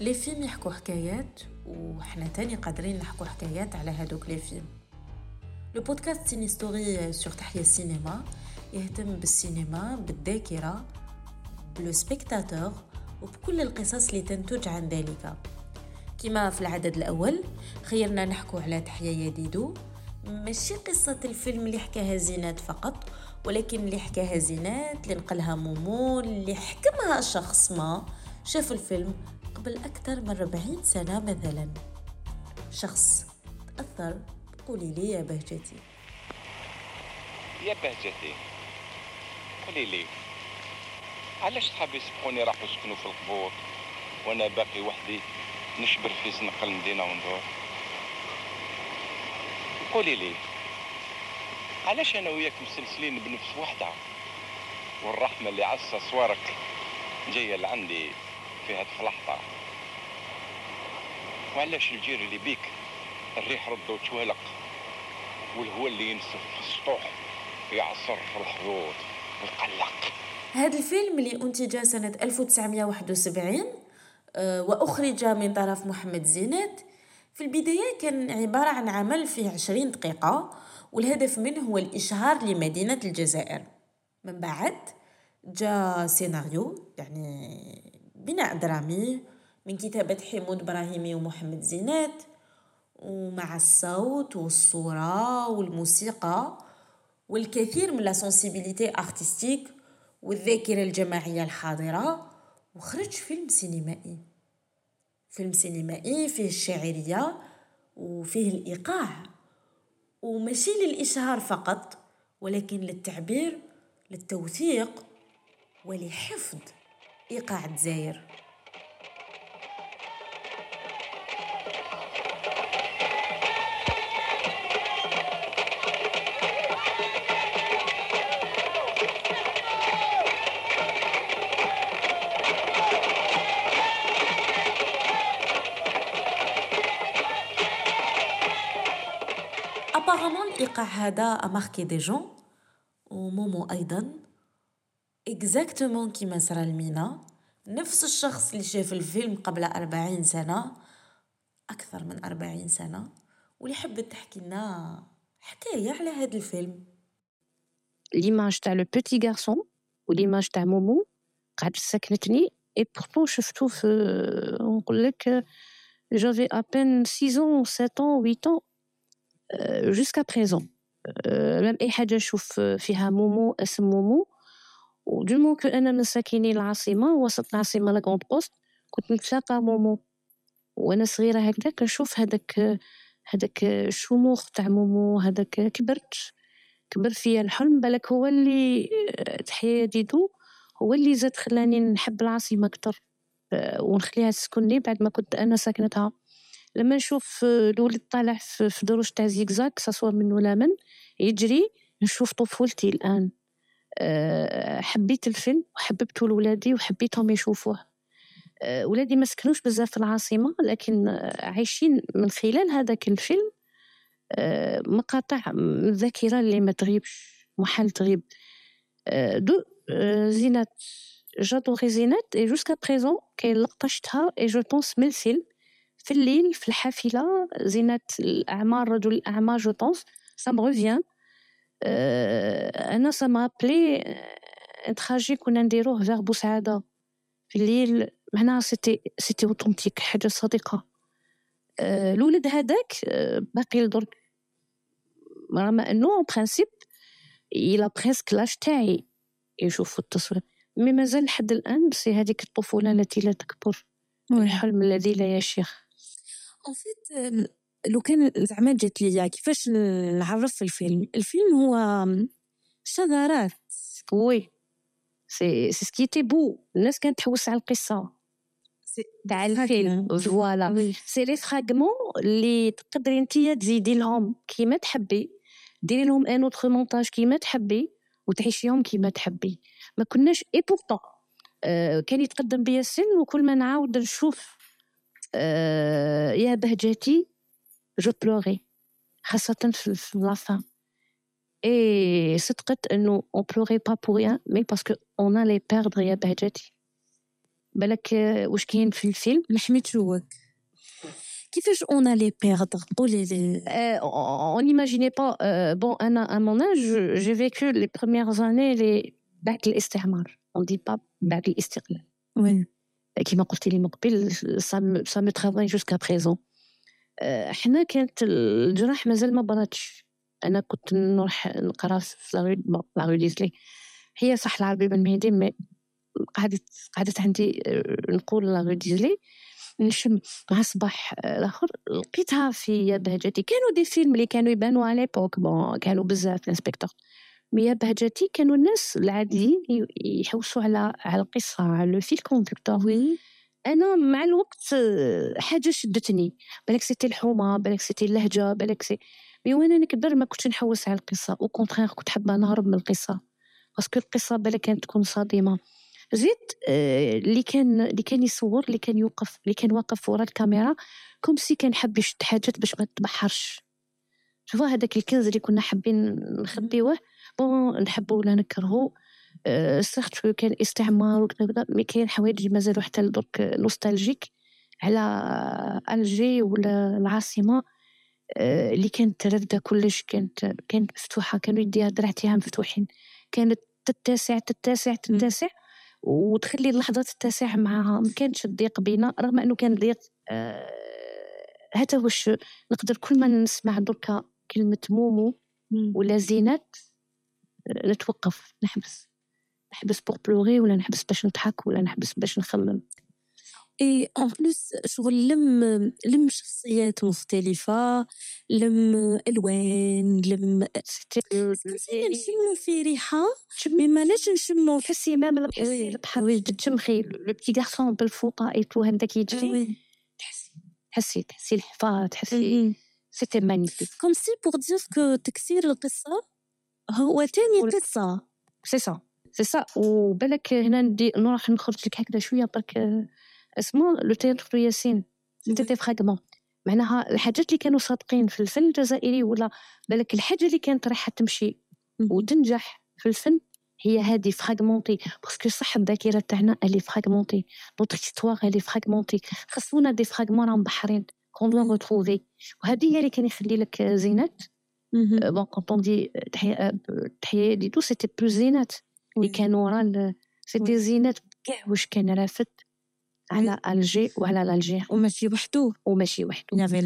les films يحكوا حكايات وحنا تاني قادرين نحكوا حكايات على هادوك les films. le podcast Ciné Story sur تحيا السينما يهتم بالسينما بالذاكرة ب le spectateur وبكل القصص اللي تنتج عن ذلك. كما في العدد الأول خيرنا نحكو على تحيا يا ديدو ماشي قصة الفيلم اللي حكاها زينات فقط ولكن اللي حكاها زينات اللي نقلها مومو اللي حكمها شخص ما شاف الفيلم. قبل أكثر من 40 سنة مثلا. شخص تأثر قولي لي يا بهجتي. يا بهجتي قولي لي علاش صحابي يسبقوني راحوا يسكنوا في القبور وأنا باقي وحدي نشبر في زنقة المدينة وندور؟ قولي لي علاش أنا وياك مسلسلين بنفس وحدة والرحمة اللي عصا صوارك جاية لعندي؟ في هاد اللحظة. وعلاش الجير اللي بيك الريح رد وتوهلق والهواء اللي ينسف في السطوح يعصر في الحظوظ ويقلق هذا الفيلم اللي أنتج سنة 1971 آه، وأخرج من طرف محمد زينات في البداية كان عبارة عن عمل فيه 20 دقيقة والهدف منه هو الإشهار لمدينة الجزائر. من بعد جاء سيناريو يعني بناء درامي من كتابة حمود إبراهيمي ومحمد زينات ومع الصوت والصورة والموسيقى والكثير من la sensibilité artistique والذاكرة الجماعية الحاضرة وخرج فيلم سينمائي. فيلم سينمائي فيه الشاعرية وفيه الإيقاع وماشي للإشهار فقط ولكن للتعبير للتوثيق ولحفظ إيقاع الجزائر. apparemment الايقاع هذا a marqué des gens ومومو أيضا exactement كيما صرا لمينا نفس الشخص اللي شاف الفيلم قبل أربعين سنة أكثر من أربعين سنة واللي حبت تحكي لنا حكاية على هذا الفيلم. l'image تاع le petit garçon و l'image تاع مومو قعدت سكنتني et pourtant شفتو في نقول لك j'avais à peine 6 ans 7 ans 8 ans jusqu'à présent même اي حاجة نشوف فيها مومو اسم مومو و du moment que من ساكنين العاصمة وسط العاصمة la Grande Poste كنت نتلاقى مومو وأنا صغيرة هكذا كنشوف هذاك هذاك الشموخ تاع مومو هذاك كبرت كبر فيا الحلم بالك هو اللي تحيا ديدو هو اللي زاد خلاني نحب العاصمة أكثر ونخليها تسكنني بعد ما كنت أنا ساكنتها. لما نشوف الولد طالع في دروج تاع زيكزاك سواء من ولا من يجري نشوف طفولتي الآن. حبيت الفيلم وحببته لولادي وحبيتهم يشوفوه. أه ولادي ما سكنوش بزاف في العاصمة لكن عايشين من خلال هذاك الفيلم أه مقاطع من الذاكره اللي ما تغيبش محال تغيب. دو زينات. جادوري زينات اي جوسكا بريزون كاين لقطه شفتها اي جو بونس من الفيلم في الليل في الحافله زينات الاعمار رجل الاعمار جو بونس سا مغوفيان أنا سا مابلي تراجي كنا نديروه فيغ بوسعادة. في الليل هنا سيتي سيتي اوتونتيك حاجة صادقة. الولد هذاك باقي لدرك رغم إنه en principe إلى presque l'âge تاعي. يشوف التصوير. mais مازال لحد الآن c'est هذيك الطفولة التي لا تكبر. والحلم الذي لا يشيخ en fait لو كان زعما جات ليا كيفاش نعرف في الفيلم؟ الفيلم هو شذرات وي سي سي سكي بو الناس كانت تحوس على القصة تاع الفيلم voilà c'est les fragments اللي تقدري انتيا تزيدي لهم كيما تحبي ديري لهم ان اوتر مونتاج كيما تحبي وتعيشيهم كيما تحبي ما كناش اي بورتون آه كان يتقدم بيا السن وكل ما نعاود نشوف آه يا بهجتي جو بلوغي خاصة في لافان اي صدقت انه اون بلوغي با بور ريان مي باسكو اون الي بيردر يا بهجتي بالك آه، واش كاين في الفيلم محمد شوك كيفاش on allait perdre قولي لي on n'imaginait pas euh, bon أنا à mon âge j'ai vécu les premières années les بعد الاستعمار on dit pas بعد الاستقلال oui كيما قلتي لي من قبل ça me ça me travaille jusqu'à présent. آه، حنا كانت الجراح مازال ما براتش أنا كنت نروح نقرأ في la rue bon la rue d'Isly هي صح العربي بن مهدي mais قعدت قعدت عندي آه، نقول la rue d'Isly نشم مع صباح آه، الآخر لقيتها في بهجتي. كانوا des films اللي كانوا يبانوا على l'époque bon كانوا بزاف ال inspecteur. mais بهجتي كانوا الناس العاديين يحوسوا على على القصة على le fil conducteur oui أنا مع الوقت آه، حاجة شدتني. بالك c'était الحومة بالك c'était اللهجة بالك c'est mais وأنا نكبر ما كنتش نحوس على القصة au contraire كنت حابة نهرب من القصة. parce que القصة بالك كانت تكون صادمة. زيد آه، اللي كان اللي كان يصور اللي كان يوقف اللي كان واقف ورا الكاميرا comme si كان حاب يشد حاجات باش ما تبحرش شوفوا هذاك الكنز اللي كنا حابين نخبيوه؟ bon نحبو ولا نكرهو آه، certes كان استعمار وكذا mais كاين حوايج مازالوا حتى لدرك nostalgiques على ألجي ولا العاصمة. اللي كانت رافده كلش كانت كانت مفتوحة كانوا يديها دراعتها مفتوحين. كانت تتسع تتسع تتسع وتخلي اللحظات تتسع معها ما كانش الضيق بينا رغم أنه كان ضيق آه، هذا واش نقدر كل ما نسمع دركا كلمة مومو ولا زينات آه، نتوقف. نحبس. نحبس بور بلوغي ولا نحبس باش نضحك ولا نحبس باش نخمم اي اون بلوس شغل لم لم شخصيات مختلفة لم الوان لم نشمو في ريحة مي ماناش نشمو تحسي مام البحر البحر تشمخي لو بتي غارسون بالفوطه اي تو هذاك يجري تحسي تحسي الحفاظ تحسي سيتي مانيفيك كوم سي بور دير كو تكسير القصة هو تاني قصة سي سا سي سا وبالك هنا ندي نروح نخرج لك هكذا شوية برك اسمه le théâtre ياسين c'était des fragments معناها الحاجات اللي كانوا صادقين في الفن الجزائري ولا بالك الحاجة اللي كانت رايحة تمشي وتنجح في الفن هي هذه fragmenté parce que صح الذاكرة تاعنا elle est fragmentée notre histoire elle est fragmentée خصونا des fragments راهم بحرين qu'on doit retrouver وهذه هي اللي كان يخلي لك زينات. بون كونت اون دي تحية دي تو سيتي بلو زينات. اللي كانوا ال- سيتي زينات. كاع واش كان رافد على الجي وعلى الجير وماشي وحدو وماشي وحده يافي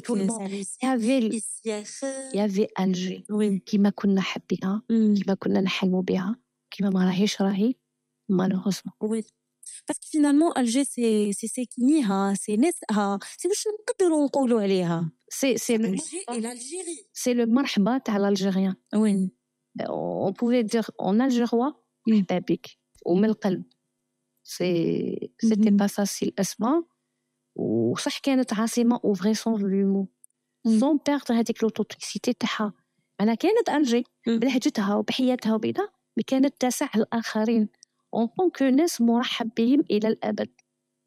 le monde. يافي يافي الجي كيما كنا حابينها كيما كنا نحلموا بها كيما ما راهيش راهي مالوغوزمون وي باسكو فينالمون الجي سي سي ساكنيها سي ناسها سي واش نقدروا نقولوا عليها سي سي الجي الجيري سي لو مرحبا تاع الالجيريان وين on pouvait dire en algérois مرحبا بك ومن القلب سي سيتي. با فاسيل اسمع وصح كانت عاصمه أو فري سون لومو سون بيردر هذيك لوتوتيسيتي تاعها أنا كانت الجي مم. بلهجتها وبحياتها وبيضا مي كانت تسع الاخرين اون طونك ناس مرحب بهم إلى الابد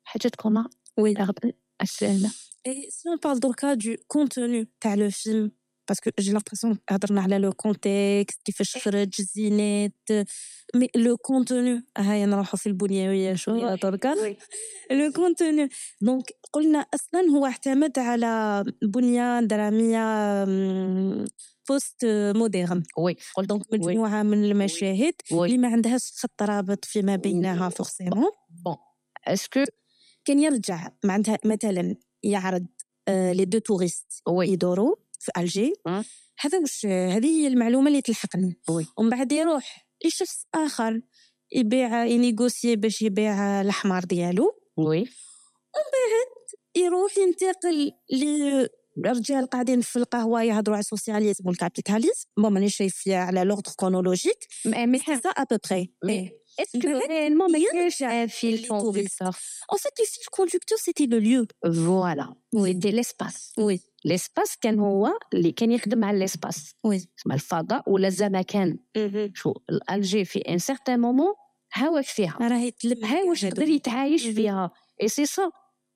حاجة تكون وي رغم السهله Et si on parle donc du contenu تاع لو فيلم parce que j'ai l'impression هضرنا على le contexte كيفاش خرج زينات mais le contenu هيا نروحوا في البنيويه شوية دركا le contenu donc قلنا أصلا هو اعتمد على بنية درامية post-moderne oui قلت donc مجموعة من المشاهد اللي ما عندهاش خط رابط فيما بينها forcément bon est-ce que كان يرجع معناتها مثلا يعرض لي deux touristes يدوروا. في ألجي. هذا وش هذه هي المعلومة اللي تلحقني. ومن بعد يروح لشخص آخر يبيع ي négocier باش يبيع الحمار ديالو. oui. يروح ينتقل لرجال قاعدين في القهوة يهضروا على ال socialisme وال capitalisme. bon مانيش شايفة على l'ordre chronologique mais c'est à peu près بعد réellement ما كانش يرجع في ال conducteur En fait, le fil conducteur, c'était le lieu. voilà c'était l'espace Oui. l'espace كان هو اللي كان يخدم على l'espace Oui. اسمها الفضاء ولا الزمكان. شو ال Alger في un certain moment ها واش فيها. راهي تلم ها واش يقدر يتعايش مهم. فيها. et c'est ça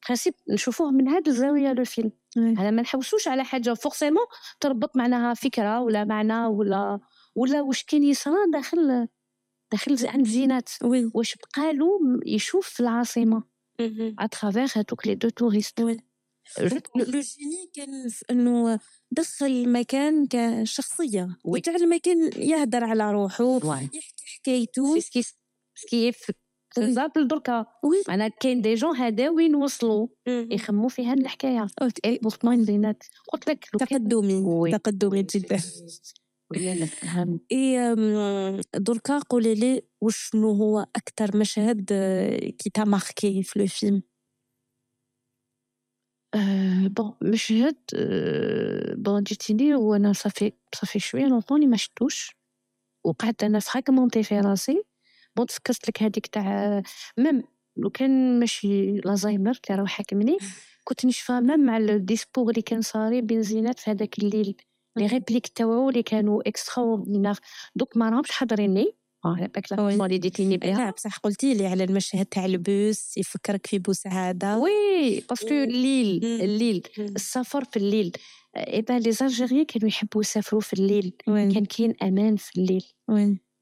principe نشوفوه من هذه الزاوية le film أنا ما نحوسوش على حاجة. forcément تربط معناها فكرة ولا معنى ولا ولا واش كان يصرى داخل دخل عند زينات oui واش بقى له يشوف في العاصمة. à travers هذوك les deux touristes. Oui le génie كان في انه دخل المكان كشخصية. وتاع المكان يهدر على روحه يحكي حكايته. c'est que exemple دركا أنا كاين des jeunes هذا وين وصلوا؟ يخموا في هذه الحكاية. et justement زينات قلت لك تقدمي. تقدمي جدا. اي دركا قولي لي وشنو هو أكثر مشهد كي تا ماركي في لو فيلم آه، بون مشهد آه، بون جيتيني وأنا صافي صافي شوية لونطوني ما شفتوش وقعدت أنا فراغمونتي في راسي بون تفكرت لك هذيك تاع ميم لو كان ماشي الزهايمر اللي راه حاكمني كنت نشفى ميم مع الديسبور اللي كان صاري بين زينات في هذاك الليل les répliques تاعو اللي كانوا extra دوك ما راهمش حاضريني بالك oui. لا اللي لا بصح قلتي لي على المشهد تاع البوس يفكرك في بوسعاده oui parce que الليل. الليل. السفر في الليل. et bah les Algériens كانوا يحبوا يسافروا في الليل. كان كاين أمان في الليل.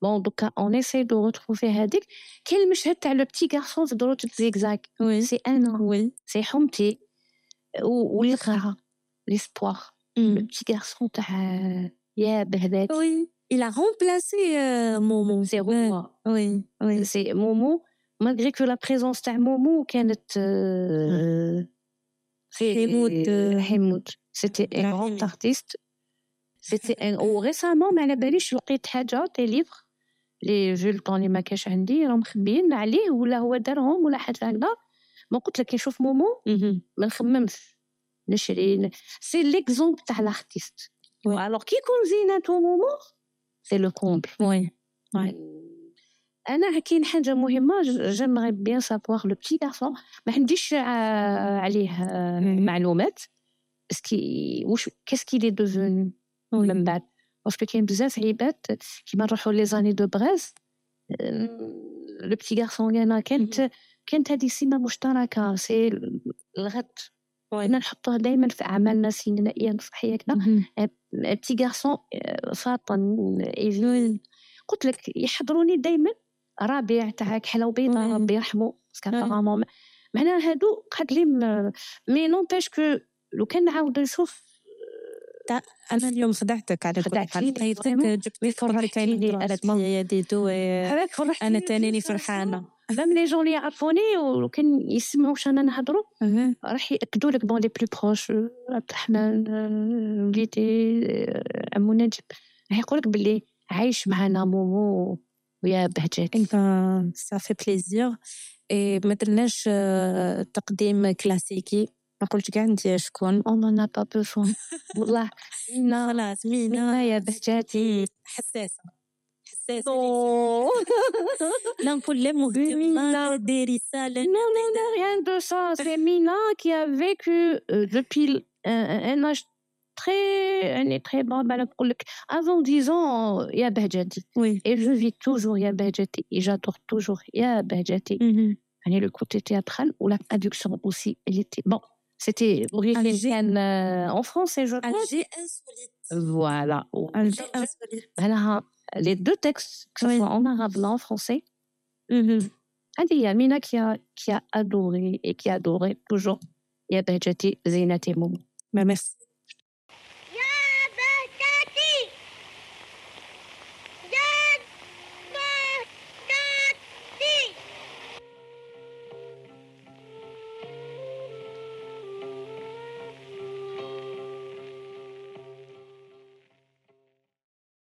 bon دوكا on essaye de retrouver هذيك كاين المشهد تاع le petit garçon في دروت zigzag c'est أنا oui c'est حومتي و- والقراءة ليسبوار لو بتي غارسون تاع يا بهذاك وي il a remplacé euh, Momo. سي هو oui oui. سي مومو malgré que la présence تاع مومو كانت آه، في حمود، آه، حمود سيتي ان رحيمي. غروند ارتيست سيتي ان وريسامون ما على باليش لقيت حاجة دي ليفر لي جو طون اللي ما كاش عندي راهم مخبيين عليه ولا هو دارهم ولا حاجة هكذا ما قلت لك كي نشوف مومو Mhm. ما نخممش نشري c'est l'exemple تاع l'artiste oui. Alors كي يكون زينات ومومو c'est le comble Ouais. أنا كاين حاجة مهمة j'aimerais bien savoir le petit garçon ما عنديش ع- عليه آه،. معلومات. est-ce que واش qu'est-ce qu'il est devenu Oui. من بعد؟ parce que كاين بزاف عباد كيما نروحو les années de braise لو بتي غارسون أنا كانت كانت هذه سمه مشتركة. سي الغد أنا نحطوها دائما في أعمالنا السينمائيه المسرحيه كذا Mhm. بتي غارسون فاطن ايفين قلت لك يحضروني دائما ربيع تاع كحله وبيضة. ربي يرحمه باسكو معناها هادو قعد لي م- مي نونبيش كو لو كان نعاود نشوف أنا اليوم خدعتك على كل حال vraiment. جبت هذاك فرحتني أنا تانيني فرحانة. même les jeunes اللي يعرفوني ولو كان يسمعوا واش أنا نهضروا. راح ياكدوا لك bon les plus proches عبد الرحمن وليدي عمو نجيب راح يقول لك باللي عايش معنا مومو ويا ça fait plaisir. Et ما درناش تقديم كلاسيكي ما قلت كاع انت شكون n'en a pas besoin. والله مينا خلاص مينا يا بهجتي حساسه Non. non, pour les. Non, non, non, rien de ça. C'est Mina qui a vécu depuis un, âge très, un est très bon. Avant 10 ans, il y a Bajati. Oui. Et je vis toujours il y a Bajati. Et j'adore toujours il y a Bajati. Le côté théâtral ou la traduction aussi, elle était bon. C'était originaire euh, en français, je crois. Alger insolite. Voilà. Alger insolite les deux textes, que ce soit en arabe, en français. Mm-hmm. Ah, Mina qui a, qui a adoré et qui a adoré toujours. Yabajati Moum. Ben, merci